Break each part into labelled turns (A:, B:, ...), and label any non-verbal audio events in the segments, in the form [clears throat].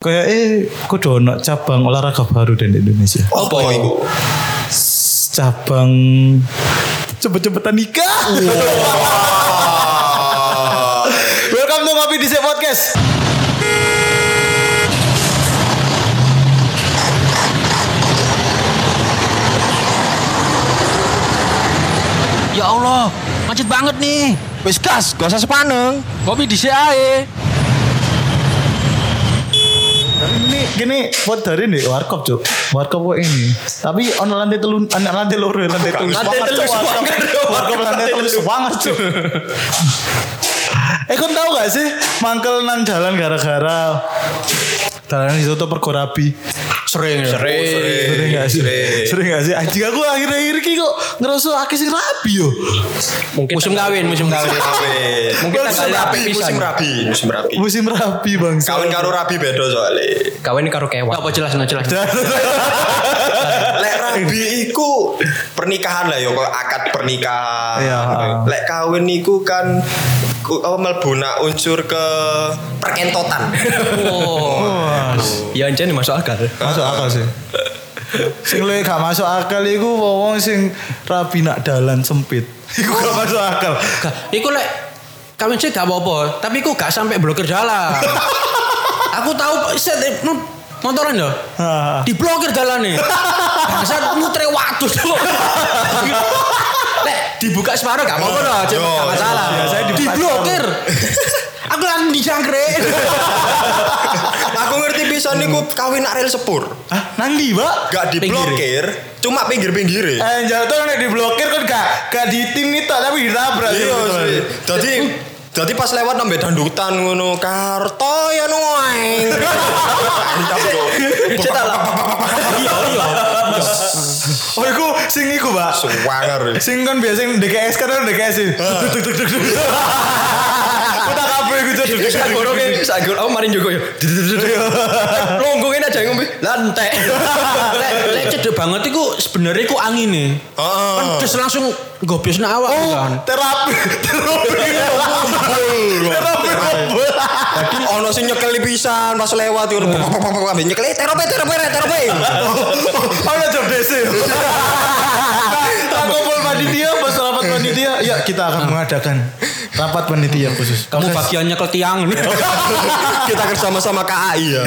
A: Kayak eh kudu ono cabang olahraga baru dan di Indonesia.
B: Apa iku?
A: Cabang cepet-cepetan nikah. [laughs] Welcome to Ngopi di Podcast.
C: Ya Allah, macet banget nih.
B: Wis gas, gak usah sepaneng.
C: Kopi di ae.
A: Ini gini buat dari nih warkop cuk. Warkop kok ini. Tapi ono lantai telu, anak lantai loro, lantai telu.
B: Lantai telu
A: warkop. lantai telu semangat cuk. Eh kau tahu gak sih mangkel nang jalan gara-gara jalan itu tuh pergo rabi.
C: Sering.
B: Sering.
A: Sering gak sih?
B: Sering.
A: Sering gak sih? Anjing aku akhir-akhir ini kok ngerasa akeh sing rabi yo.
C: Musim kawin, musim kawin. Mungkin
A: Musim
C: rapi
B: musim rabi, musim rabi.
A: Musim rabi bang.
B: Kawin karo rabi beda soalnya.
C: Kawin karo kewan. Apa jelas no jelas. [laughs]
B: Lek rabi iku pernikahan lah ya, kok akad pernikahan.
A: Iya.
B: Lek kawin iku kan apa melbuna unsur ke perkentotan.
C: Oh. Ya anjir masuk akal.
A: Masuk akal sih. sing luwih gak masuk akal iku wong sing rabi nak dalan sempit. [laughs] Iku gak masuk akal.
C: Gak, iku lek kawin sih gak apa-apa, tapi iku gak sampai blokir jalan. [laughs] Aku tahu set eh, motoran ya. Diblokir jalan nih. [laughs] Bangsat mutre waktu tuh. Dibuka separuh gak loh,
B: Yo,
C: gak masalah.
A: biasanya
C: Diblokir. Aku langsung dijangkrik. [laughs]
B: Aku ngerti bisa niku kawin nak rel sepur.
A: Hah, nang ndi, Mbak?
B: Gak diblokir, cuma pinggir-pinggir.
A: Eh, jatuh nek diblokir kan gak gak ditim nih tapi ditabrak.
B: Iya. Jadi jadi pas lewat nambah dandutan ngono karto ya kok. [laughs]
C: Cetak lah. Iya, iya.
A: Oh, iku sing iku, Mbak.
B: Suwanger.
A: Sing kan biasa DKS kan DKS sih. Tuk tuk tuk tuk. Udah kabeh iku cuk.
C: Sagoro ke sagoro aku marin juga ya. Longgongin aja ngombe lantai. [laughs] Lek cedek banget iku sebenarnya iku angin nih.
B: Heeh.
C: Kan terus langsung gobes nak awak
A: Oh,
C: kan.
A: terapi. Terapi. Terapi.
B: Ono sing nyekel pisan pas lewat yo ambek nyekel eh, terope terope terope. [laughs]
A: Oh, ya [laughs] job kumpul panitia, pas rapat panitia, ya kita akan mengadakan rapat panitia khusus.
C: Kamu bagiannya ke tiang. [laughs]
B: Kita bersama-sama KAI ya.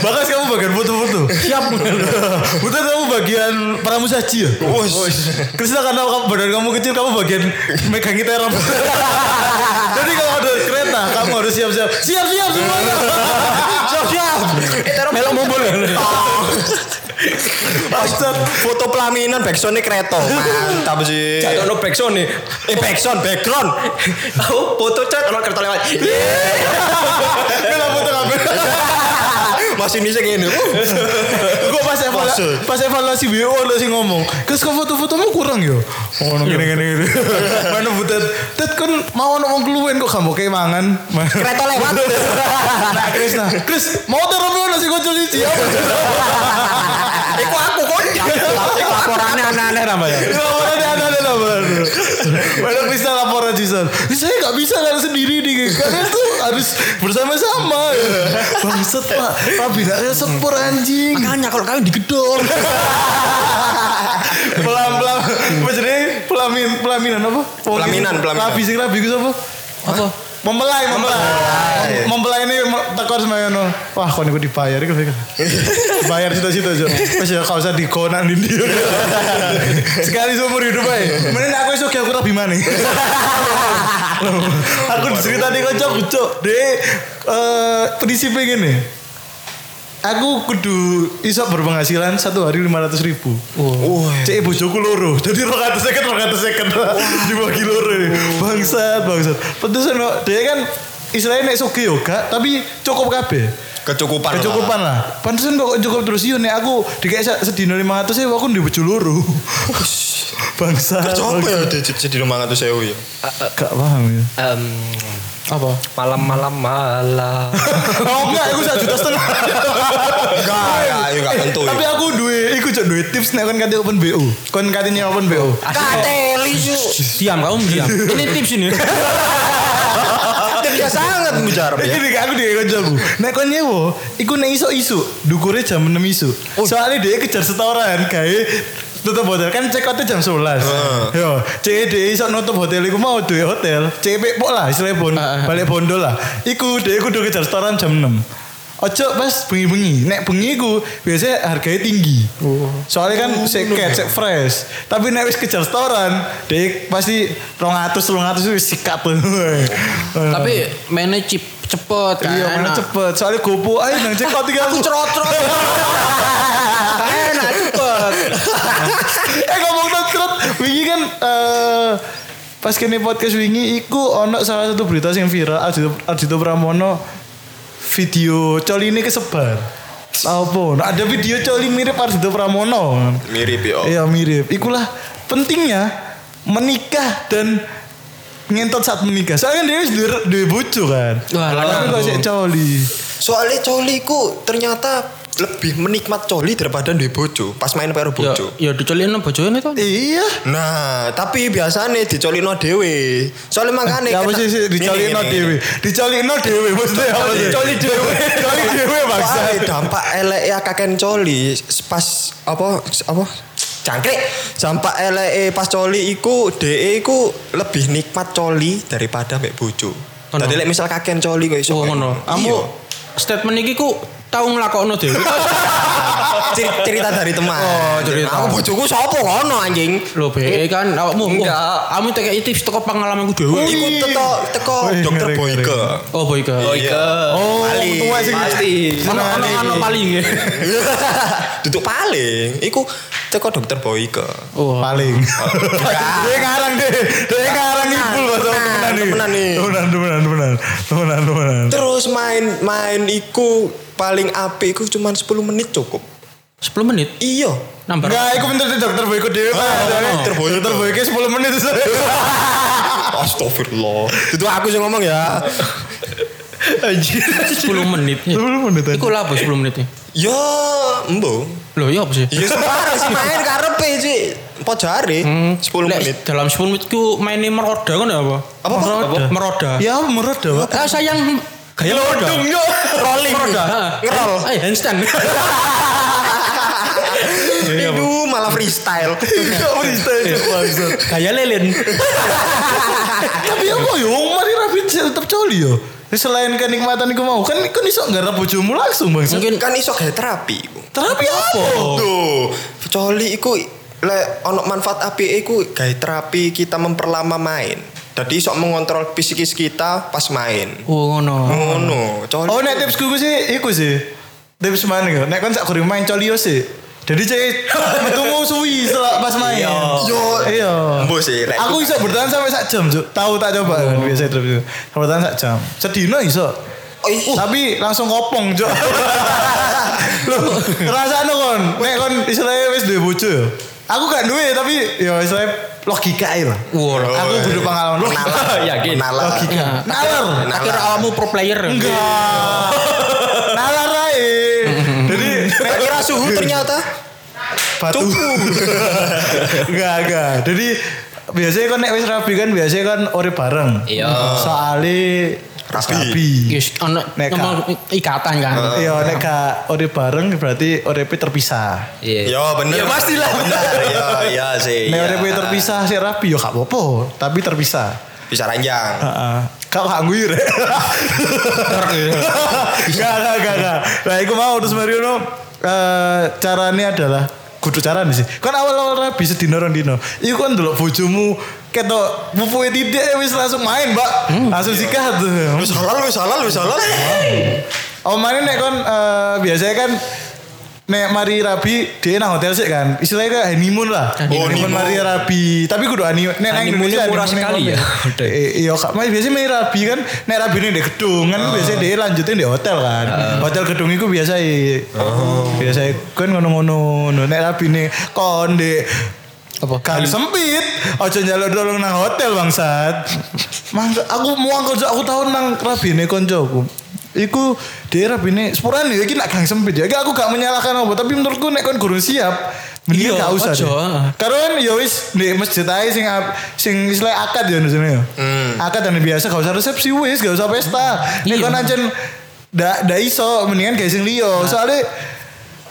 A: Bahkan kamu bagian foto-foto.
C: Siap.
A: Bukan kamu bagian pramusaji ya?
B: Wus.
A: Krisna karena badan kamu kecil, kamu bagian megangi terap. [laughs] Jadi kalau ada kereta, kamu harus siap-siap. Siap-siap semuanya.
B: Siap-siap. Eh terope Bastard, foto pelaminan backsoundnya kereta. Mantap sih.
C: Jatuh no backsound nih.
B: Eh backsound, background.
C: Aku foto cat kalau kereta lewat. [laughs]
A: Kita foto kabel.
B: Masih ini sih gini. [laughs]
A: Gue pas evaluasi, pas evaluasi BO ada sih ngomong, kes kok foto-fotomu kurang yo. Oh, no, gini gini gini. Mana butet, tet kan mau ngomong keluwen kok kamu kayak mangan.
B: Kereta lewat.
A: Nah, Chris nah, Chris mau terus nasi kocok cici.
B: Iku aku kok.
C: Laporannya aneh-aneh namanya.
A: Ada laporan. Mana Chris laporan Jason. Saya nggak bisa kan sendiri nih, kalian tuh harus bersama-sama. Bangsat pak, tapi nggak sepur anjing.
C: Makanya kalau kawin digedor. [laughs]
A: pelan pelan apa jadi pelamin pelaminan apa
B: Pelaminan, pelaminan.
A: rabi sing rabi itu apa
C: Apa?
A: Mempelai mempelai mempelai ini tekor semuanya wah kau nih dibayar itu bayar cita-cita aja terus ya kau usah dikonan di dia sekali seumur hidup aja mending aku esok aku rabi mana aku cerita nih kocok kocok deh eh prinsipnya gini Aku kudu iso berpenghasilan satu hari lima ratus ribu. Cek bojoku loro. Jadi rong atus seket, rong atus seket dibagi loro nih. Bangsat, bangsat. Pantesan no, dia kan istilahnya nek suge yoga, tapi cukup kabeh.
B: Kecukupan.
A: Kecukupan lah. Pantesan kok cukup terus yo nek aku dikek sedino 500 ya aku di bojo loro. [laughs] Bangsat.
B: Coba ya
A: bangsat.
B: jadi rumah ngatu sewu ya.
A: Gak paham ya.
C: Em, apa? Malam-malam malam. [laughs]
A: Oh enggak, aku satu juta setengah.
B: Enggak, enggak, ayo enggak tentu.
A: Tapi aku duwe, iku cok duwe tips nek kon kate open BO. Kon kate nyewa open BO.
B: Kateli yuk.
C: diam kamu diam. Ini tips ini. [laughs]
B: Sangat mujarab ya.
A: Iki aku dia kancaku. Nek kon nyewa, iku nek iso-iso, dukure jam 6 isu. Soalnya dia kejar setoran gawe tutup hotel. Kan check outnya jam 11 yo cek dia iso nutup hotel iku mau duwe hotel. Cek pok lah istilahnya bon, balik bondo lah. Iku dia kudu kejar setoran jam 6 Ojo pas bengi-bengi, nek bengi ku biasanya harganya tinggi. Soalnya kan sek cat, sek fresh. Tapi nek wis kejar setoran, dek pasti 200 300 wis sikat. [laughs]
C: Tapi mainnya chip cepet kan.
A: Iya, mana
C: enak.
A: cepet. Soalnya gopo ayo nang cek kau tiga aku
C: Cerot-cerot. Enak cepet. [laughs]
A: eh ngomong cerot, wingi kan eh pas kene podcast wingi iku ono salah satu berita yang viral Ardito, Ardito Pramono video coli ini kesebar. Apa? Nah, ada video coli mirip Ardito Pramono.
B: Mirip yo.
A: Iya mirip. Ikulah pentingnya menikah dan ngentot saat menikah. Soalnya dia wis duwe duwe bojo kan.
C: Wah,
A: sik coli.
B: Soalnya coli ku ternyata lebih menikmat coli daripada duwe bojo pas main karo
C: Ya,
B: bojo.
C: ya dicolin bojone to.
A: Iya.
B: Nah, tapi biasanya dicolino dhewe. Soalnya makanya
A: Ya apa sih sih dicolino dhewe. Dicolino dhewe maksudnya apa sih?
B: Coli dhewe.
A: Coli dhewe [laughs] maksa.
B: Wah, dampak elek ya kakek coli pas apa apa Cangkrik dampak elek pas coli iku DE iku lebih nikmat coli daripada mek bojo. Tadi lek misal kakek coli kok iso.
C: Oh ngono. Kamu
B: Iya.
C: statement iki ku tau nglakokno dhewe.
B: Cer- cerita dari teman.
C: Oh, cerita.
B: Aku bojoku sapa kono anjing?
C: Lho be kan awakmu.
B: Enggak.
C: Kamu tekek tips teko pengalamanku dhewe.
B: Iku teko teko dokter Boyke.
C: Oh Boyke.
B: Iya.
A: Oh,
B: Paling.
A: tua sing
B: Pasti.
C: Ono ono paling. [laughs]
B: Duduk paling. Iku teko dokter Boyke.
C: Oh.
A: paling. [laughs] Dia ngarang deh. Dia ngarang ibul bahasa temenan nih.
B: temenan nih.
A: Temenan, temenan, temenan. Temenan, temenan.
B: Terus main main iku paling apik iku cuma 10 menit cukup.
C: 10 menit.
B: Iya.
C: Nambah.
A: Enggak, aku bentar dokter Boyko dhewe Pak.
B: dokter Boyko
A: 10 menit. [laughs]
B: Astagfirullah. Itu aku sih ngomong ya.
A: Anjir.
C: 10 menit.
A: 10 menit aja.
C: Iku lah apa 10 menit.
B: Ya, embo.
C: Loh ya apa sih?
B: Ya sembarang sih main [laughs] karepe sih. Pojare 10
C: Lek
B: menit.
C: Dalam 10 menit ku mainin meroda kan ya apa?
B: Apa?
C: Meroda. Meroda.
A: Ya, meroda.
C: Ah sayang gaya meroda.
B: yo. Rolling.
C: Meroda.
B: Ngerol.
C: Eh handstand. [laughs]
B: Itu malah freestyle.
A: Enggak [laughs] freestyle. [laughs]
C: Gaya lilin.
A: Tapi apa yo mari rapi tetep coli yo. Selain kenikmatan iku mau kan kan iso nggarap bojomu langsung Bang.
C: Mungkin
B: kan iso gawe terapi.
A: Terapi apa?
B: Tuh, coli iku lek ono manfaat apike iku gawe terapi kita memperlama main. Jadi iso mengontrol psikis kita pas main.
C: Oh ngono.
B: Ngono.
A: Oh nek tipsku ku sih iku sih. Tips mana yo? Nek kon sak kurang main coli yo sih. Jadi cek [laughs] metumu suwi setelah pas main.
B: Yo.
A: Iya.
B: Embo sih,
A: Aku bisa bertahan sampai sak jam, Cuk. Tahu tak coba kan biasa terus. Bertahan sak jam. Sedino iso.
B: Oh, iya.
A: Tapi langsung kopong, Cuk. [laughs] Loh, rasane kon, nek kon istilahnya wis duwe bojo yo. Aku gak duwe tapi ya istilahnya logika ae lah.
C: Wah,
A: Aku butuh pengalaman logika.
B: Nalar. [laughs]
C: Yakin.
B: Nalar.
A: Logika. Nalar.
C: Tak kira awakmu pro player.
A: Enggak. Nalar ae. [laughs] Jadi
B: Nek kira suhu ternyata
A: batu. [laughs] enggak, enggak. Jadi biasanya kan nek wis rabi kan biasanya kan ore bareng.
C: Iya.
A: Soale
B: Rabi.
A: rabi.
C: Yes, ono ngomong ikatan kan.
A: Iya, nek gak ore bareng berarti orepe terpisah.
C: Iya.
B: Ya bener.
C: Ya pastilah.
B: Bener. Ya iya sih.
A: Nek
B: iya.
A: orepe terpisah sih rabi yo gak apa-apa, tapi terpisah.
B: Bisa ranjang.
A: Heeh. Kau gak nguyur. Gak, gak, gak, gak. Nah, aku mau terus Mariono eh caranya adalah kudu cara sih. Kan awal-awal rabi sedino rong dino. Iku kan delok bojomu ketok pupuke titik wis langsung main, Mbak. Langsung sikat tuh.
B: Wis halal, wis halal, wis halal.
A: Oh mana nek kon eh, biasanya kan nek mari rabi dia nang hotel sih kan. Istilahnya kayak honeymoon lah.
C: Honeymoon.
A: honeymoon mari rabi. Tapi kudu honeymoon nek nang Indonesia
C: murah sekali ya.
A: kono. Eh, iya kak. Mas biasanya mari rabi kan nek rabi ini di gedung kan biasanya dia lanjutin di hotel kan. Hotel gedung itu biasa biasa kan ngono-ngono. Nek rabi ini kon di
C: Apa?
A: Gang sempit. Ojo njaluk tolong nang hotel bangsat. Mangga aku mau angkel aku tahu nang rabine koncoku. Iku di rabine sepuran ya iki nak gang sempit ya. Aku gak menyalahkan apa tapi menurutku nek kon gurung siap mending
C: Iya,
A: gak usah.
C: ojo,
A: deh. kan ya wis di masjid ae sing sing istilah akad ya maksudnya ya. Akad dan biasa gak usah resepsi wis, gak usah pesta. Nek
C: Iya.
A: kon ancen ndak ndak iso mendingan gawe sing liya. Soalnya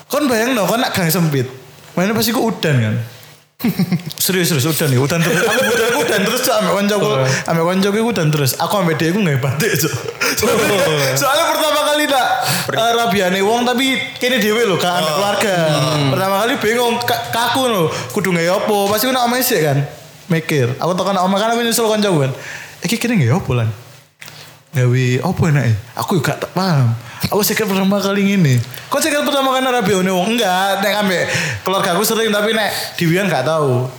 A: kon bayang no kon nak gang sempit. Mana pasti ku udan kan. [laughs] serius serius udan ya udan terus. Aku udan aku udan terus cok. Ambek koncoku ambek koncoku udan terus. Aku ambek dia aku nggak batik cok. Soalnya, [laughs] soalnya pertama kali tak uh, rabiane wong tapi kini dewe loh kan anak keluarga. Pertama kali bingung ka- kaku loh kudu nggak opo pasti aku nak omah sih kan mikir. Aku tekan omah kan aku nyusul koncoku kan. Iki kini nggak opo lan gawe apa enak aku juga tak paham. Aku sekal pertama kali ngene? Kok sekal pertama kali rabi one wong enggak nek ambek keluarga aku sering tapi nek diwian gak tahu.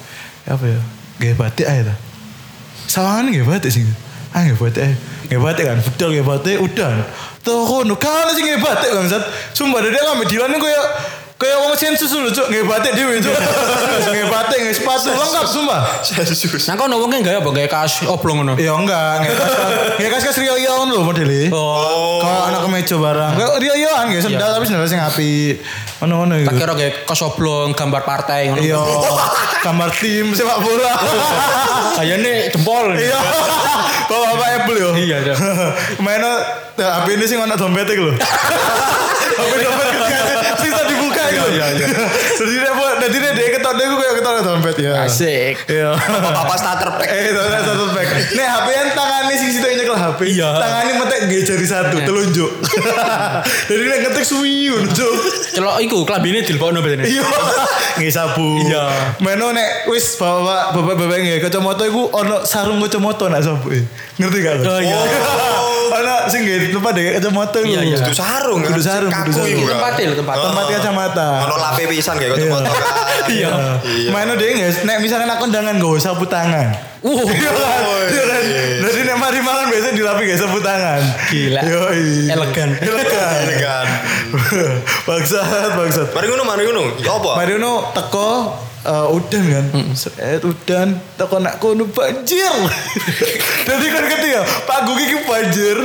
A: Apa ya? Gawe batik aja ta? Sawangan gawe batik sih. Ah gawe batik gawe batik kan betul gawe batik udah tuh kono kan sih gawe batik bangsat sumpah dari ambek diwan kayak kayak wong sensus lho cuk gawe batik dhewe cuk [laughs] gawe batik gawe sepatu lengkap sumpah
B: Sensus.
C: Nah kok wongnya enggak ya apa kayak kas oblong ngono.
A: Ya enggak, nggak kas nggak kas kas Rio Ion loh modelnya.
C: Oh.
A: Kalau anak kemeja barang, kayak Rio Ion nggak sendal tapi sendal sing api, mana mana
C: Tak
A: gitu.
C: kira kayak kas oblong gambar partai ngono.
A: Iya, [laughs] kamar tim sepak bola. [laughs]
C: Kayaknya jempol.
A: Iya, bawa apa Apple yo.
C: Iya, iya.
A: Mainnya HP ini sih nggak dompetnya loh. HP dompet kecil, bisa dibuka gitu. Iya, iya. Jadi dia buat, jadi dia dia ketok dia gue kayak ketok dompet ya.
C: Asik.
A: Iya.
B: Bapak starter pack.
A: Eh, satu pack. Nih HP yang tangannya sing situ nyekel HP.
C: Iya.
A: Tangannya metek gak jari satu, telunjuk. [laughs] Jadi dia ngetik suwi unjuk.
C: Celok iku klambine dilebokno berarti.
A: Iya. Nggih sabu.
C: Iya.
A: Meno nek wis bawa bapak-bapak nggih kacamata iku ono sarung kacamata nak sabu. Ngerti gak?
C: Oh, iya.
A: Ono sing nggih lupa deh kacamata iku.
C: Iya, iya.
B: Kudu sarung.
A: Kudu sarung, kudu sarung.
B: iku, kan?
C: Tempat il, tempat.
A: Tempat kacamata.
B: Ono lape pisan kocok motor.
C: Iya.
A: Mana dia nggak? Nek misalkan aku undangan gak usah sapu tangan.
C: Uh. [laughs]
A: Iya kan? Iya kan? Jadi nek mari makan biasanya dilapi gak sapu tangan.
C: Gila.
A: Yoi.
C: Elegan.
A: Elegan.
B: Elegan. [laughs]
A: bangsat, bangsat.
B: Mari ngono, mari ngono. Ya apa?
A: Mariono teko eh, udan kan. Seret udan teko nak kono banjir. [laughs] Jadi kan ngerti ya, Pak Gugi ki banjir.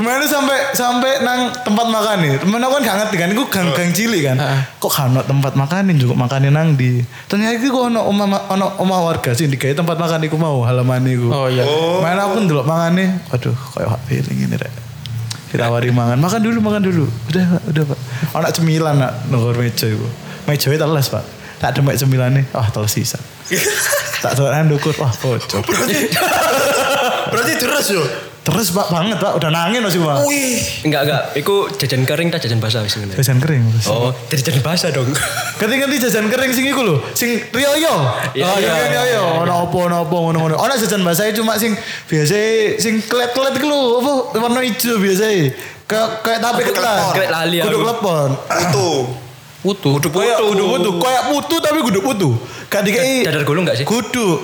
A: Mana sampai sampai nang tempat makan nih. Temen aku kan gak ngerti kan, iku gang-gang cilik kan. Kok gak ono tempat makanin juga makanin nang di. Ternyata kok ono omah ono omah warga sih digawe tempat makan iku mau halaman iku.
C: Oh iya.
A: Mana aku ndelok mangane, waduh kayak hak feeling ini rek. Ditawari mangan, makan dulu, makan dulu. Udah, Pak, udah, Pak. Anak cemilan nak nongol meja iku. Meja teles, Pak. Tak demek cemilane, [laughs] wah teles sisa. tak telan dukur, wah kocok.
B: Berarti terus yo.
A: Terus Pak banget, Pak. Udah nangin masih, Pak.
B: Wih.
C: Enggak enggak, iku jajan kering tak jajan basah wis ngene.
A: Jajan kering.
C: Oh, jadi jajan basah dong.
A: Ganti-ganti jajan kering sing iku lho, sing Rioyo.
C: Iya,
A: oh
C: iya.
A: iya Rioyo. Ono opo ono opo ngono-ngono. Ono jajan basahnya cuma sing biasa sing klet-klet iku lho, apa warna ijo biasa. Kayak
B: Kudu
A: ketan.
C: Kayak lali
A: Kudu
C: aku.
A: klepon.
B: Itu.
C: Putu. Kudu
A: Kayak kudu putu, kayak putu tapi kudu putu. Gak dikai
C: Dadar gulung gak sih?
A: Kudu.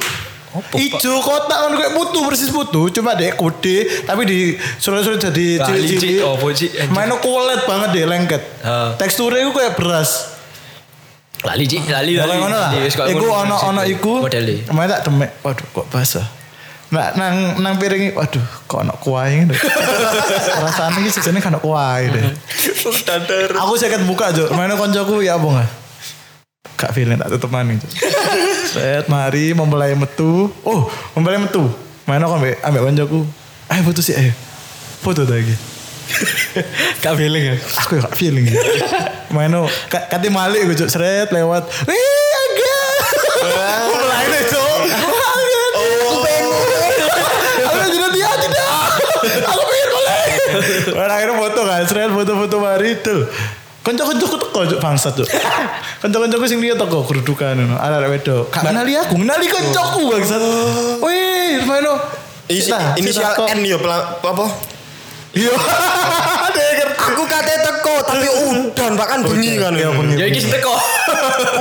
C: Apa,
A: Ijo kotak kan kayak putu persis putu, cuma dek kode tapi di surat-surat jadi cilik-cilik.
C: Oh. Anjing.
A: Mainnya kulit banget deh lengket.
C: Ah.
A: Teksturnya itu kayak beras.
C: Lali Cik, lali lali.
A: kayak ngono lah.
C: Kok
A: Iku ono ono iku.
C: Modele.
A: Kemarin tak demek. Waduh kok basah. Nah, nang nang piring waduh kok ono kuah ini. [laughs] Rasanya iki sejane kan kuah deh.
B: Dadar.
A: Aku sakit buka aja. Mana koncoku ya apa enggak? Gak feeling tak tutup maning. Set mari memulai metu. Oh, memulai metu. Mana aku ambek ambek koncoku. Ayo foto sih ayo. Foto lagi. [laughs]
C: Gak feeling ya.
A: Aku ya gak feeling ya. Mana kati malik gue seret lewat. Wih agak. Seret foto-foto mari tuh. Kanca-kancaku teko cuk bangsat cuk. [laughs] Kanca-kancaku sing liya teko kerudukan ngono. Arek wedok. Gak kenali aku, kenali kancaku bangsat. Wih?
B: Isi,
A: Nah,
B: inisial
A: teko.
B: N yo apa?
A: Iya. [laughs]
B: Aku kate teko tapi udan bahkan bengi kan.
A: Iya, bengi.
C: Ya iki teko.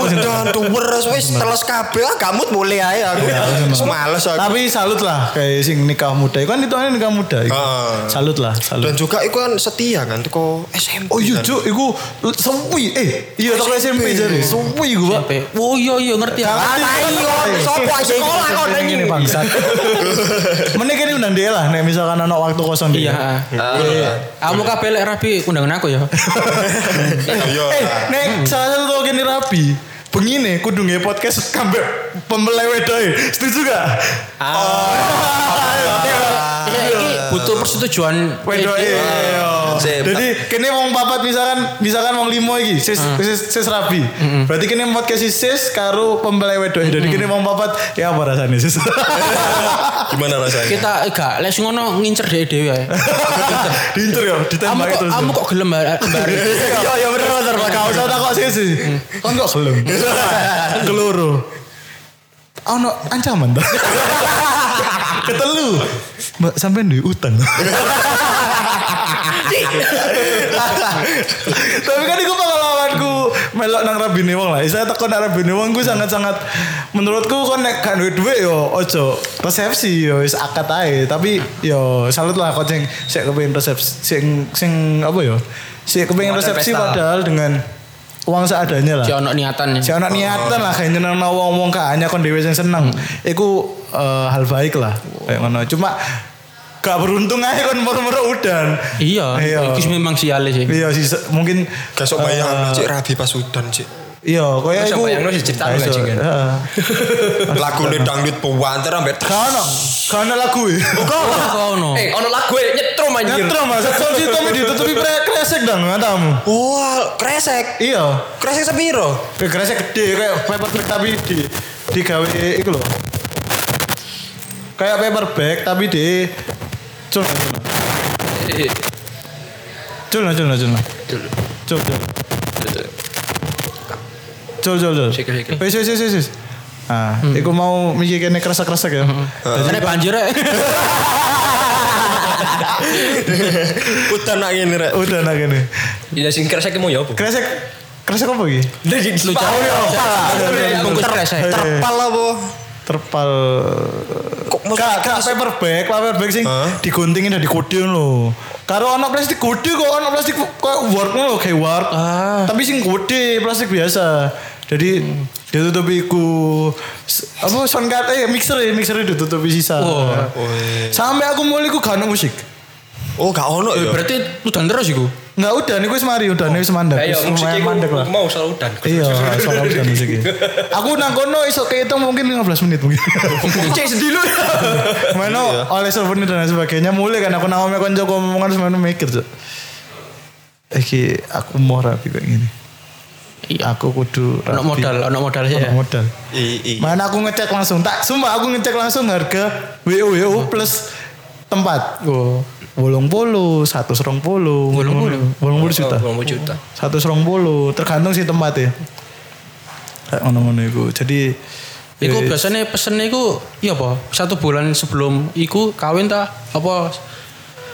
B: Udan tuwer wis teles kabeh ah gamut mulai ae aku. Wis males aku.
A: Tapi salut lah kayak sing nikah muda. Kan itu nikah muda. iku.
B: Ah.
A: Salut lah, salut.
B: Dan juga iku kan setia kan teko SMP.
A: Oh iya
B: kan.
A: cuk, iku sewi. Eh, iya toko SMP jadi. Sewi gua.
C: Oh iya iya ngerti aku.
B: Ah, iya, sopo aja
C: Sekolah kok nang
A: ini
C: ini.
A: bangsat. Mending kene undang dia lah nek misalkan ana waktu kosong dia.
C: Iya. Kamu kabeh lek Undangan aku ya.
A: Eh, nek hmm. salah satu tau gini rapi. Pengine kudu nge podcast kambe pembelai doy. Setuju gak?
C: Ah. Oh butuh persetujuan
A: Wedoy. iya.
B: Sip.
A: Jadi kene wong papat misalkan misalkan wong limo iki sis sis, sis rapi. Berarti kene podcast si sis karo pembelai wedoy. Jadi kene wong papat ya apa rasanya sis? [laughs]
B: Gimana rasanya?
C: Kita gak lek sing ngono ngincer dhewe dhewe ae. [laughs]
A: Diinter ya,
C: Kamu
A: ditembak
C: kok
A: terus.
C: kamu kok gelem mbari.
A: Ya ya bener bener Pak. Gak usah takok sih. Kan kok gelem. [laughs] Keloro. Ono ancaman? Ketelu. Mbak sampean duwe utang. Tapi kan itu pengalamanku melok nang rabine wong lah. Saya tekon nang rabine wong gue sangat-sangat menurutku kon nek gak duwe duit yo ojo resepsi yo wis akad ae. Tapi yo salut lah kok sing sik kepengin resepsi sing sing apa yo? Sik kepengin
D: Model
A: resepsi padahal dengan uang seadanya lah.
C: Si ono niatan.
A: Si anak niatan lah kayak nyeneng wong-wong hanya kon dhewe sing seneng. Iku eh, hal baik lah. Kayak ngono. Cuma gak beruntung aja kon moro-moro udan.
C: Iya,
A: Iya.
C: iki memang siale sih.
A: Iya sih mungkin
B: Gak sok bayang cik rabi pas udan cik.
A: Iya koyo iku.
D: bayangno sih cerita
A: Gak
D: lu,
A: iso,
D: Cing, kan?
A: heeh.
B: Lagu nih dangdut pewanter ambek
A: Gak ono, gak ono lagu e.
C: Kok ono?
D: Eh, ono lagu e nyetrum anjir.
A: Nyetro mas, so si Tommy ditutupi pre kresek dong matamu.
B: Wah, kresek.
A: Iya,
B: Kresek sepiro?
A: Pre kresek gede kayak paper bag tapi di digawe iku loh. Kayak paper bag tapi di cul cul cul cul cul cul cul
D: Sikil, sikil.
A: wis wis wis wis, ah iku mau mikir kene kresek-kresek ya.
C: Nek banjir [laughs] rek.
B: Udan nak ngene rek.
A: udah nak kene
D: Ya sing kresek mau ya apa?
A: kresek kresek apa iki?
C: Lu jauh ya. Bungkus kres ae.
B: Terpal apa?
A: terpal.
B: Kok mau-
A: kak kak paper bag paper bag sing diguntingin dan dikode lho. Karo ono plastik kode kok ono plastik kayak work lho kayak work tapi sing kode plastik biasa jadi ditutupi ku apa sound card eh mixer ya mixer ditutupi sisa sampai aku mulai ku gak ono musik
B: Oh, gak ono
C: Eh,
B: ya.
C: Berarti udan terus iku.
A: nggak udah nih gue semari udah nih semandek
D: Ayo
A: Wis
D: musik
A: lumayan
D: iku
A: mandek lah
D: mau soal udan.
A: Iya, soal udah musik [laughs] Aku nang kono iso kehitung mungkin 15 menit mungkin. [laughs]
D: Cek sedih lu. [laughs]
A: Mana oleh souvenir dan sebagainya mulai kan aku namanya konco ngomongan semuanya mikir. Iki aku mau rapi kayak gini.
C: Iya.
A: Aku kudu.
C: Ono modal, ono modal sih ya.
A: Ono modal.
B: I, i.
A: Mana aku ngecek langsung. Tak, sumpah aku ngecek langsung harga WO WO plus tempat.
C: Oh.
A: Bolong polo, satu serong polo, bolong polo, bolong polo juta,
D: Oh,
A: satu serong polo, tergantung sih tempatnya. Kayak ngono-ngono itu. Jadi
C: Iku
A: eh,
C: biasanya pesennya iku iya apa? Satu bulan sebelum iku kawin ta apa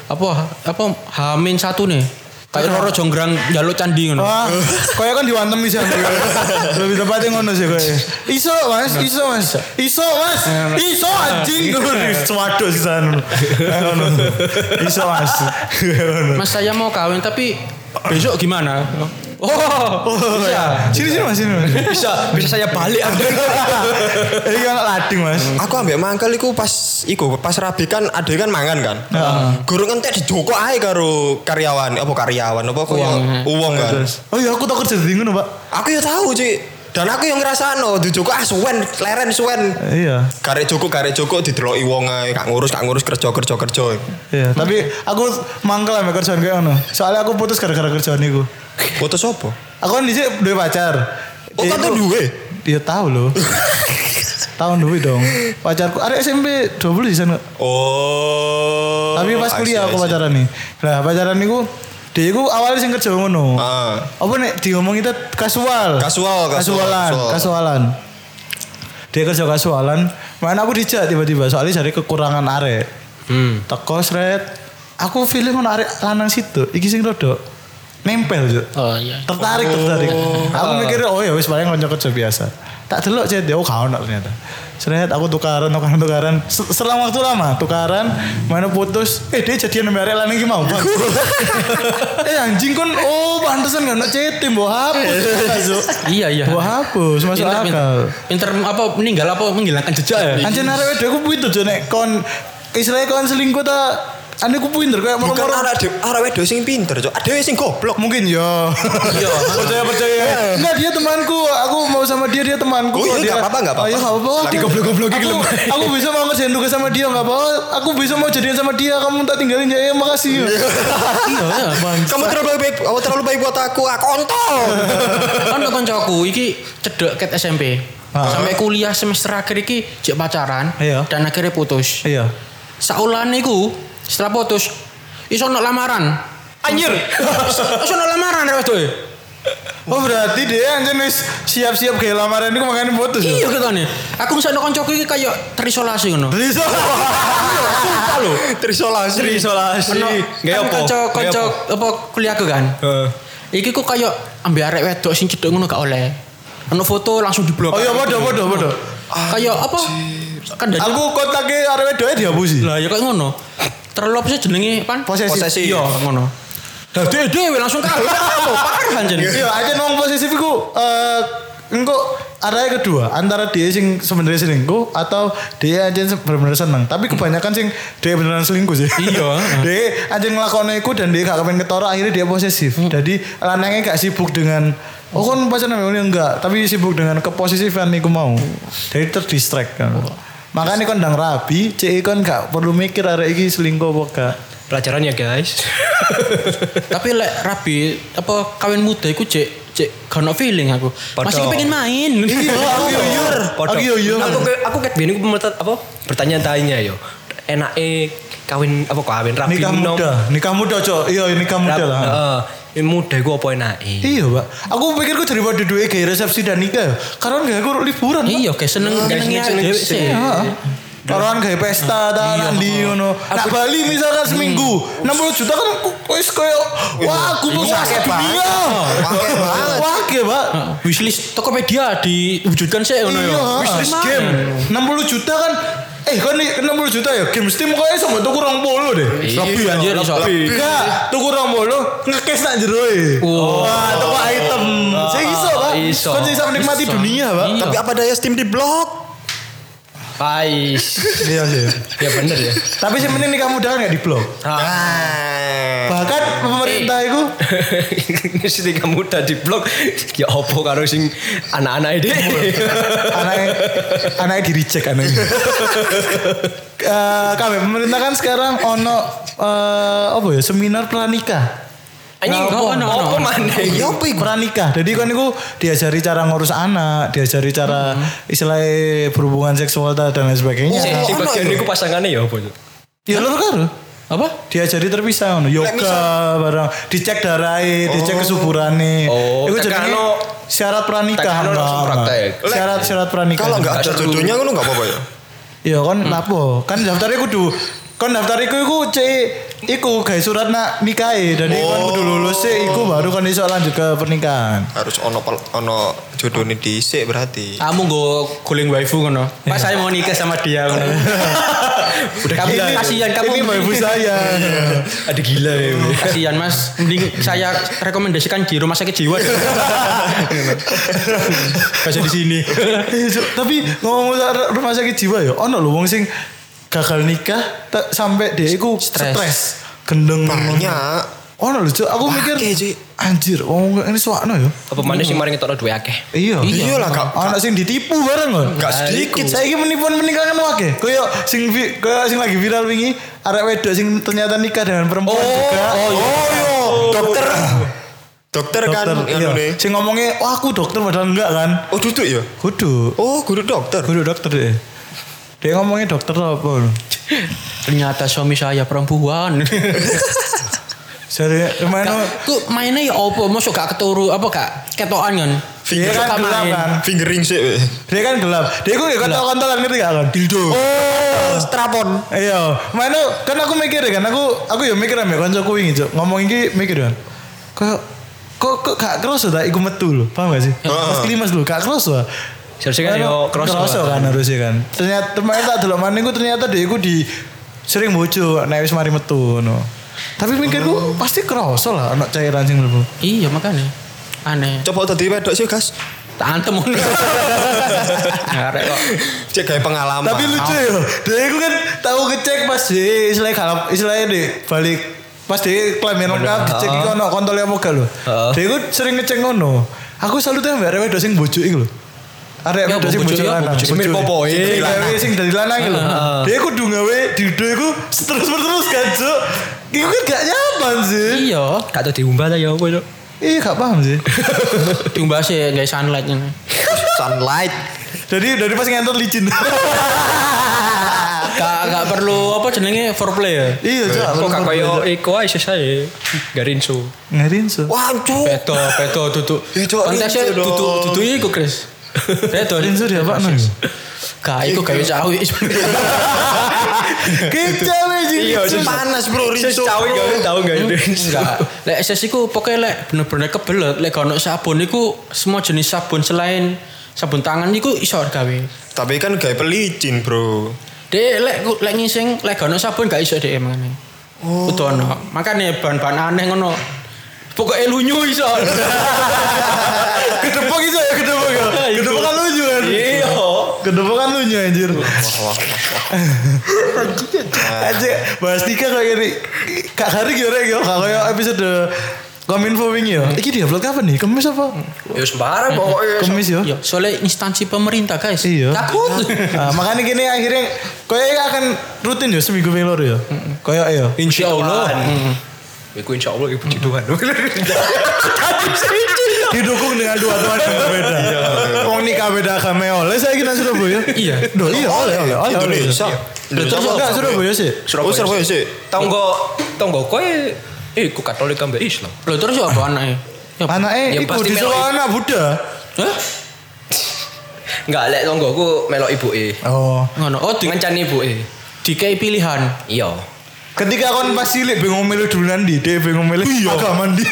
C: apa apa hamin satu nih. Kayak loro jonggrang jaluk candi ngono.
A: Wah, kaya kan diwantem bisa. Lebih tepatnya ngono sih kaya. Iso mas, iso mas, iso mas, iso anjing. Swaduh sih sana. Ngono. Iso mas.
C: Mas saya mau kawin tapi besok gimana? Oh, bisa.
A: Sini sini mas, sini mas.
D: Bisa bisa saya balik. [laughs]
A: Ini kan lading mas.
B: Aku ambek mangkel iku pas iku pas rabi kan ada kan mangan kan. Guru ngentek dijoko ae karo karyawan apa karyawan apa kok
C: Uang.
B: uang kan.
A: Oh iya aku tak kerja di ngono pak.
B: Aku ya tahu Cik. Dan aku yang ngerasano dijoko ah suwen leren suwen.
A: Iya.
B: Karek joko karek joko dideloki wong ae gak ngurus gak ngurus kerja kerja kerja.
A: Iya, tapi aku mangkel sama kerjaan kayak ngono. Soalnya aku putus gara-gara kerjaan itu.
B: Foto sopo?
A: Aku kan dhisik duwe pacar.
B: Oh kan tuh
A: Iku-
B: duwe.
A: Dia tahu loh. [laughs] Tahun duwe dong. Pacarku ada SMP 20 di sana.
B: Oh.
A: Tapi pas kuliah aku pacaran nih. Nah pacaran niku dia iku awalnya sing kerja ngono.
B: Ah.
A: Apa nek diomong itu kasual.
B: Kasual, kasual,
A: Kasualan,
B: kasual.
A: kasualan. Dia kerja kasualan. Mana aku dijak tiba-tiba soalnya jadi kekurangan arek.
C: Hmm.
A: Teko sret. Aku feeling ono arek lanang situ. Iki sing rodok nempel Cuk.
C: Oh iya.
A: tertarik tertarik aku mikir oh ya wis paling kerja biasa tak delok chat dia oh kau ternyata Ternyata aku tukaran, tukaran, tukaran. Se- Selang waktu lama tukaran, mana putus. Eh dia jadian arek lanang iki mau. Bang. [laughs] eh anjing kon, oh pantesan gak nak chat, mbok hapus.
C: Iya iya.
A: Mbok hapus, masuk
C: Pinter,
A: akal.
C: Pinter apa meninggal apa menghilangkan jejak ya?
A: Anjing wedok aku pintu Cuk, nek kon istilahnya kon selingkuh ta ane ku pinter kayak
B: Bukan
A: moro-moro
B: arek de- wedok sing pinter, Cuk. Ada sing goblok.
A: mungkin ya
C: Iya. [laughs]
A: percaya percaya enggak dia temanku aku mau sama dia dia temanku
B: Oh, iya,
A: Kok dia-
B: nggak apa-apa, nggak apa-apa.
A: oh, iya nggak apa-apa
B: goblok-goblok iki [laughs]
A: aku, bisa mau ngerjain tugas sama dia nggak apa aku bisa mau jadian sama dia kamu tak tinggalin ya [laughs] ya makasih
C: Iya.
B: Kamu terlalu baik, kamu terlalu baik buat aku. Aku kontol.
C: Kan kancaku iki cedek ket SMP. Sampai kuliah semester akhir iki jek pacaran
A: Iya.
C: dan akhirnya putus.
A: iya
C: Saulane iku setelah putus iso ono lamaran.
D: Anjir. [laughs]
C: Iso ono lamaran rek wedoke.
A: oh berarti dia anjir wis siap-siap kayak lamaran itu makanya putus ya
C: Iya ketane. Aku misalnya kancaku iki kayak terisolasi ngono.
A: bisa
C: Sumpah lho.
B: Terisolasi.
D: Terisolasi. Gak apa?
C: kanca kanca apa kuliahku kan.
D: Heeh.
C: Iki kok kayak ambil arek wedok sing cedek ngono gak oleh. Ono foto langsung diblok.
A: oh iya bodoh bodoh bodoh
C: Kayak apa? Kan
A: aku kontaknya arek wedoknya dihapusi
C: Lah ya kayak ngono. Terlalu apa sih jenenge pan?
A: Posesif.
B: Posesif.
C: Iya, ngono. Dhewe dhewe langsung kalah. Oh, parah anjen.
A: Iya, aja nong posesif iku eh engko arahnya kedua antara dia sing sebenarnya selingkuh atau dia aja benar-benar seneng. Tapi kebanyakan sing dia beneran selingkuh sih.
C: Iya. [laughs]
A: dia aja ngelakoni iku dan dia gak kepengen ketara akhirnya dia posesif. Jadi lanangnya gak sibuk dengan Oh kan pacaran ini enggak, tapi sibuk dengan keposesifan iku mau. Jadi terdistract kan. Makanya kan ndang rabi, cek kan gak perlu mikir arek iki selingkuh apa gak.
D: Pelajaran ya guys. [laughs]
C: Tapi lek rabi apa kawin muda iku cek cek gak ono feeling aku. Masih
D: Padha.
C: pengen main.
A: Iya, [laughs] aku yo yo.
D: Podo.
A: Aku yo.
D: Aku aku ket bini aku apa bertanya-tanya yo. Enake kawin apa kawin rabi
A: Nikah muda, nikah muda cok. Iya nikah muda lah.
D: Heeh. Muda gue apa enake?
A: Iya pak, aku pikir gue daripada duit kayak resepsi dan nikah, karena gak aku liburan. Pak.
C: Iya, kayak seneng
D: Kayak
C: seneng
D: seneng-
C: sih.
A: Iya. Orang kayak pesta ta
C: Iya,
A: nanti ngono. Nak Bali misalkan seminggu 60 juta kan wis koyo wah aku
B: Iya, Pak.
A: dunia.
B: Wake banget.
A: Pak.
C: Wishlist Tokopedia diwujudkan sih ngono
A: Iya,
C: ya.
A: wishlist game 60 juta kan Eh kan nih 60 juta ya game Steam kok iso mbok tuku 20 deh.
C: Lebih anjir iso.
A: Enggak, tuku 20 ngekes nak jero e.
C: Wow.
A: Wah, tuku item. Saya iso, Pak.
D: Iso.
A: Kan bisa menikmati dunia, Pak.
C: Iya.
B: Tapi apa daya Steam di blok?
D: Pais.
A: Iya sih.
D: ya bener ya.
A: Tapi sih penting nikah muda kan gak di blok.
B: Ah.
A: Bahkan pemerintah itu [laughs]
D: Sing kamu muda di blog ya opo karo sing anak-anak ini.
A: anaknya anaknya di reject anaknya. [laughs] Eh, kami pemerintah kan sekarang ono eh, apa ya seminar pranikah.
D: Anjing
C: Nah,
D: opo
C: ono, ono,
D: opo
C: ono.
D: maneh?
A: Iya apa iku? Pranikah. Jadi kan itu diajari cara ngurus anak, diajari cara istilahnya berhubungan seksual dan lain sebagainya.
D: Si, si
B: ono
D: bagian
B: itu.
D: iku pasangannya ya opo tuh?
A: Ya lho karo.
C: Apa?
A: Diajari terpisah ngono. Yoga barang, dicek darahnya, dicek kesuburane.
D: Oh,
A: Iku
D: lo-
A: syarat pranikah. Enggak, enggak. Syarat-syarat pranikah.
B: Kalau nggak ada jodohnya ngono nggak apa-apa ya.
A: Iya kan lapo? Kan daftarnya kudu kan daftar iku iku cek iku gawe surat nak nikahe. Jadi kan kudu lulus sih iku baru kan iso lanjut ke pernikahan.
B: Harus ono pel- ono jodohnya dhisik berarti.
C: Kamu gue guling waifu ngono. Pak saya mau nikah sama dia ngono. [laughs] Udah kamu
A: Ini-
C: kasihan kamu.
A: Ini waifu saya. [laughs]
D: Ada gila ya.
C: Kasihan Mas. Mending saya rekomendasikan di rumah sakit jiwa. [laughs] Kasih di sini.
A: So- Tapi ngomong rumah sakit jiwa ya, ono lho wong sing gagal nikah tak sampai dia iku
C: Stres.
A: stres, gendeng.
B: Banyak.
A: Ono lho, Cuk. Aku mikir anjir, wong ini suakno ya.
D: Apa maneh sing maring ngetokno duwe akeh?
A: Iya.
B: Iya lah gak
A: Ono sing ditipu bareng kok.
B: Gak sedikit.
A: Saya menipuan pernikahan wake. Koyo sing vi- koyo sing lagi viral wingi arek wedok sing ternyata nikah dengan perempuan juga.
B: Oh, iya. Dokter. Dokter kan
A: Dokter,
B: anu
A: iya.
B: nih.
A: Sing ngomongnya, wah aku dokter padahal enggak kan.
B: Oh duduk ya?
A: Kudu.
B: Oh guru dokter.
A: Kudu dokter deh. Dia ngomongnya dokter apa?
C: Ternyata suami saya perempuan.
A: Jadi mana?
C: Ku mainnya ya apa? Masuk gak keturu apa gak ketokan kan?
A: Dia kan
C: Suka
A: gelap kan.
B: Fingering sih.
A: Dia kan gelap. Dia kok gak kontol-kontolan ngerti gak kan? Dildo.
B: Oh, strapon.
A: Iya, mana kan aku mikir kan, aku aku ya mikir ambek kancaku wingi, Cuk. Ngomong iki mikir kan. Kayak kok gak kroso tak iku metu lho. Paham gak sih? Pas klimas lho, gak kroso.
D: Seharusnya kan yo kroso
A: kroso
D: lah.
A: kan harusnya kan. Ternyata ternyata tak delok maneh ku ternyata dia iku di sering bojo nek wis mari metu ngono. Tapi mikirku pasti kroso lah ana cairan sing mlebu.
C: Iya makanya. Aneh.
B: Coba tadi wedok sih, Gas.
C: Tak antem [laughs] ngono. Ngarek kok.
B: Cek gawe pengalaman.
A: Tapi lucu ya. Dia itu kan tahu ngecek pas di istilahnya kalap istilahnya di balik pas di kelamin lengkap dicek iki ono kontolnya apa gak lho. Dia itu sering ngecek ngono. Aku selalu tuh mbak Rewe sing bojo iku lho. Arek
C: Ya,
A: wedok sing
C: bojo ya,
A: lanang.
B: Mirip popo,
A: Sing gawe sing dari lanang iku lho. Dia kudu gawe dido iku terus terus kan Cuk. Iku kan gak nyaman sih.
C: Iya.
D: Gak tau diumbah ta ya apa itu.
A: Iya gak paham sih. [laughs]
C: Diumbah sih guys sunlight ini.
B: Sunlight.
A: Jadi dari pas ngentot licin. [laughs]
C: Gak gak perlu apa jenenge foreplay ya.
A: Iya, Cuk.
D: Kok gak koyo iku ae saya. Garinsu.
A: Ngerin so.
B: Wah, cuk.
C: Beto, beto duduk.
B: Ya, Cok,
C: Kontesnya
B: rinsu dong.
C: duduk duduk iku Chris. Beto
A: Rinso dia apa nang?
C: Gak iku gawe cawi.
A: Kecil aja.
B: Iya, panas bro, rinso.
D: Cawi
B: bro.
D: gak tau gak itu.
C: Enggak. Lek SS iku pokoknya lek bener-bener kebelet lek gak ono sabun iku semua jenis sabun selain sabun tangan iku iso gawe.
B: Tapi kan gawe pelicin, bro.
C: Dek lek lek ngising lek gak ono sabun gak iso dek emang. Oh. Kudu ono. Makane bahan-bahan aneh ngono. Pokoknya lunyu iso. [laughs]
A: Kedepok iso ya kedepok ya. Kedepok kan lucu kan.
D: Iya.
A: Kedepok kan lucu anjir. Aja bahas nikah kayak gini. Kak Hari gimana ya? Kak kayak episode Kominfo wingi ya. Iki diupload kapan nih? Kemis apa?
D: Ya sembarang pokoknya.
A: Kemis ya.
C: Yo, soalnya instansi pemerintah guys.
A: Iya.
C: Takut.
A: Ah, makanya gini akhirnya kayak akan rutin ya seminggu ping loro ya. Kayak ya.
C: Insya Allah.
D: Iku insya Allah ibu Tuhan. [laughs]
A: Didukung dengan dua Tuhan yang berbeda. Wong nikah beda agama ya oleh saya kira Surabaya.
C: Iya.
A: Duh, iya oleh oleh oleh.
B: Indonesia.
A: Loh, terus enggak Surabaya sih.
B: Oh, Surabaya sih.
D: Tonggo tonggo kowe eh iku Katolik ambek Islam.
C: Loh terus ya apa anaknya? Ya,
A: Anaknya
D: Yang
A: iku
D: pasti
A: disuruh anak Buddha.
C: Hah?
D: Enggak lek tonggoku melok ibuke.
A: Oh.
C: Ngono. Oh, di,
D: Ngancani ibuke.
C: dikai pilihan.
D: Iya.
A: Ketika kon pas cilik bingung milih duluan di, dia bingung milih agama di.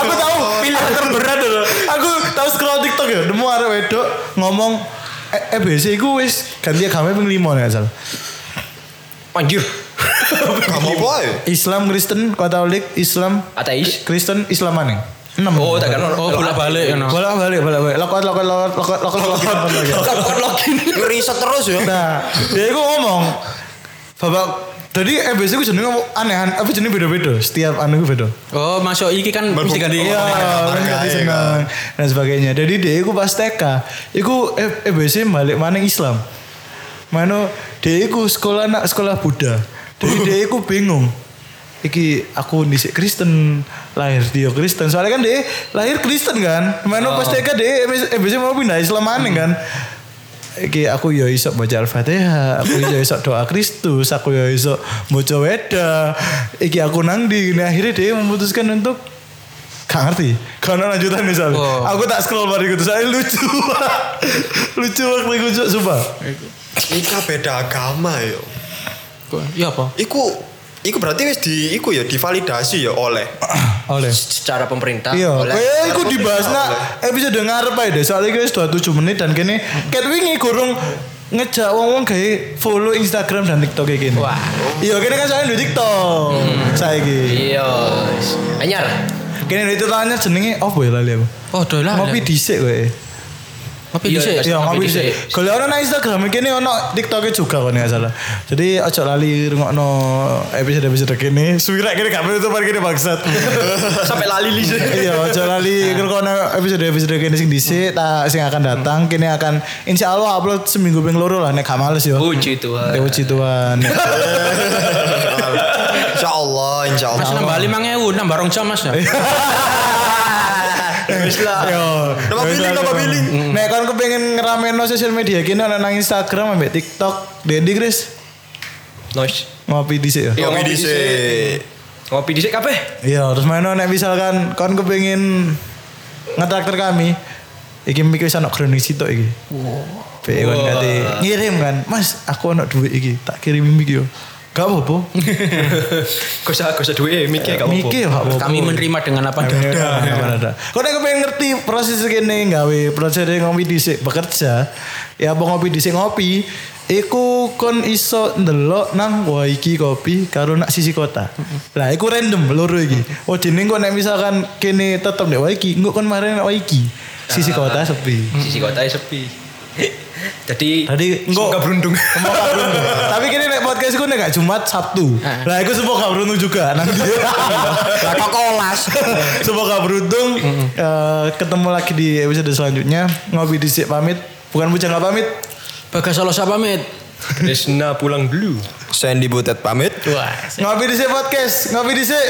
A: aku tahu pilihan terberat loh. Aku tahu scroll TikTok ya, nemu arek wedok ngomong eh, EBC iku wis ganti agama ping 5 nek salah.
D: Anjir.
B: Kamu apa ya?
A: Islam, Kristen, Katolik, Islam,
D: Ateis.
A: Kristen, Islam maneh. 6.
D: Oh, tak kan
C: Oh, bolak-balik ngono.
A: Bolak balik, bolak balik. Lokot, lokot, lokot, lokot, lokot, lokot, lokot, lokot.
D: Kan.
B: Ngeriset terus ya.
A: Nah, dia itu ngomong, Bapak, jadi EBC itu jenenge aneh, apa jenenge beda-beda. Setiap anu itu beda.
C: Oh, masuk iki kan mesti ganti.
A: Iya, kan ganti seneng dan sebagainya. Jadi dia itu pas TK, itu EBC balik mana Islam. Mana dia itu sekolah anak sekolah Buddha. Jadi dia itu bingung. Iki aku disik Kristen lahir dia Kristen soalnya kan dia lahir Kristen kan mana pas TK dia EBC mau pindah Islam mana kan Iki aku yo iso baca Al-Fatihah, aku yo iso doa Kristus, aku yo iso baca Weda. Iki aku nang di nah, akhirnya dia memutuskan untuk Gak ngerti Karena lanjutan misalnya
C: Oh.
A: Aku tak scroll bari itu Saya lucu [laughs] Lucu waktu itu Sumpah
B: Nikah beda agama ya.
C: Iya apa?
B: Iku Iku berarti wis di iku ya divalidasi ya oleh [clears throat]
A: Oleh
D: Secara pemerintah.
A: Iya aku
B: oleh-
A: dibahas nak Episode ngarep aja deh Soalnya guys 27 menit Dan kini Cat wingi kurung ngejak wong-wong kayak follow Instagram dan TikTok kayak gini.
C: Wah.
A: Iya, kini kan saya di TikTok. Saya gini.
D: Iya. Anyar.
A: Kini di TikTok hanya jenenge apa ya lali aku.
C: Oh, doy lah.
A: Ngopi dhisik kowe.
C: Ngopi
D: Iya,
C: dhisik.
A: Iya, ngopi dhisik.
D: dhisik.
A: Kalau orang nang Instagram kene ono TikToknya juga kan nggak salah. Jadi ojo lali rungokno episode-episode kene. Suwirek kene gak penutupan kene bangsat. [laughs]
D: Sampai lali li.
A: Iya, ojo lali ngrungokno episode-episode kene sing dhisik ta sing akan datang kene akan insya Allah upload seminggu ping loro lah nek gak males yo.
D: Puji Tuhan.
A: Ya puji Tuhan. [laughs]
B: Insya Allah, insya
C: Mas nambah lima ngewu, nambah rong jam mas ya. [laughs]
B: Wis lah.
A: Yo,
B: Nama
A: wis
B: billing, nama billing.
A: Nek kon kepengin ngerameno sosial media kene ana nang Instagram ambek TikTok. Dendi Chris
D: Nice.
A: ngopi dhisik ya.
B: Ngopi dhisik.
D: Ngopi dhisik kabeh.
A: Iya, terus mana nek misalkan kon kepengin ngetraktir kami, iki mikir wis ana kronik sitok iki. Wow. kon kate ngirim kan, Mas, aku ana duit iki, tak kirimi iki yo. Gak apa-apa. [laughs]
D: Gak usah gak usah duwe mikir gak apa-apa.
C: Kami menerima dengan apa adanya.
A: Ada. Kau nek pengen ngerti proses gini gawe proses ngopi dhisik bekerja. Ya apa ngopi dhisik ngopi. Iku kon iso ndelok nang Waiki kopi karo nak sisi kota. Lah iku random loro iki. Oh jeneng kok nek misalkan kene tetep nek Waiki, engko kon mari nek Waiki. Sisi kota sepi.
D: Sisi kota sepi. [laughs] Jadi
A: Tadi engko
D: semoga beruntung.
A: Semoga beruntung. [laughs] Tapi kini nek podcast ku nek Jumat Sabtu. Lah iku semoga beruntung juga [laughs] nanti.
B: Lah kok kolas. [laughs]
A: semoga beruntung. Eh, ketemu lagi di episode selanjutnya. Ngopi dhisik pamit. Bukan bujang gak pamit.
C: Bagas Salosa pamit.
D: Krisna pulang dulu.
B: Sandy Butet pamit.
C: Wah.
A: Ngopi dhisik podcast. Ngopi dhisik.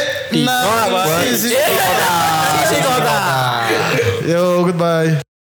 A: Nah, sisi kota. Sisi kota. Yo, goodbye.